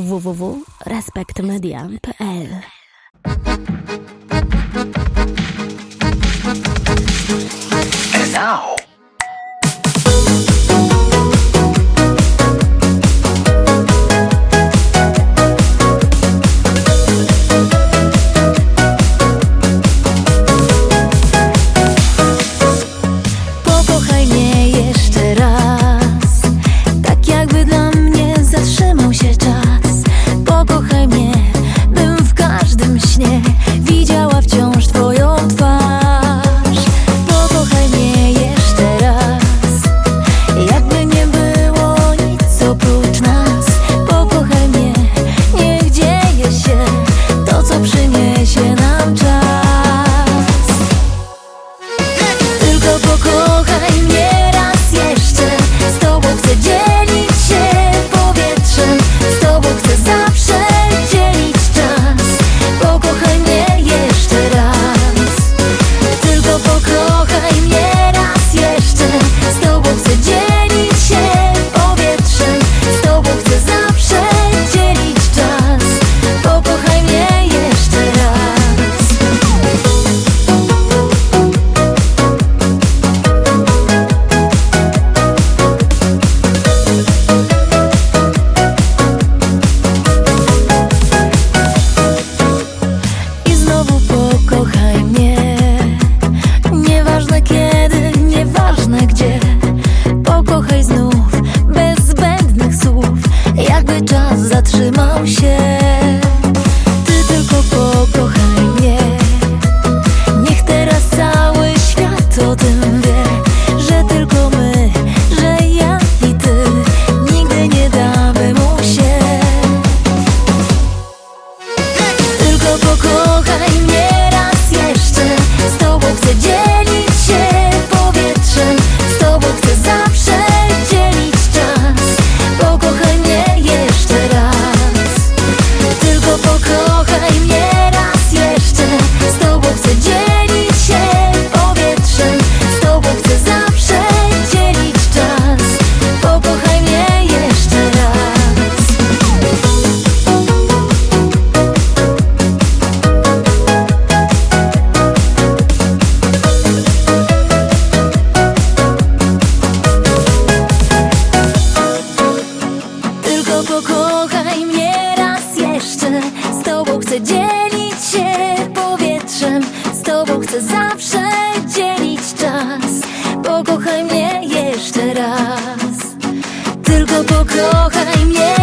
www.respektmedia.pl 叫我 to pokochaj mnie raz jeszcze. Z tobą chcę dzielić Z tobą chcę dzielić się powietrzem. Z tobą chcę zawsze dzielić czas. Pokochaj mnie jeszcze raz. Tylko pokochaj mnie.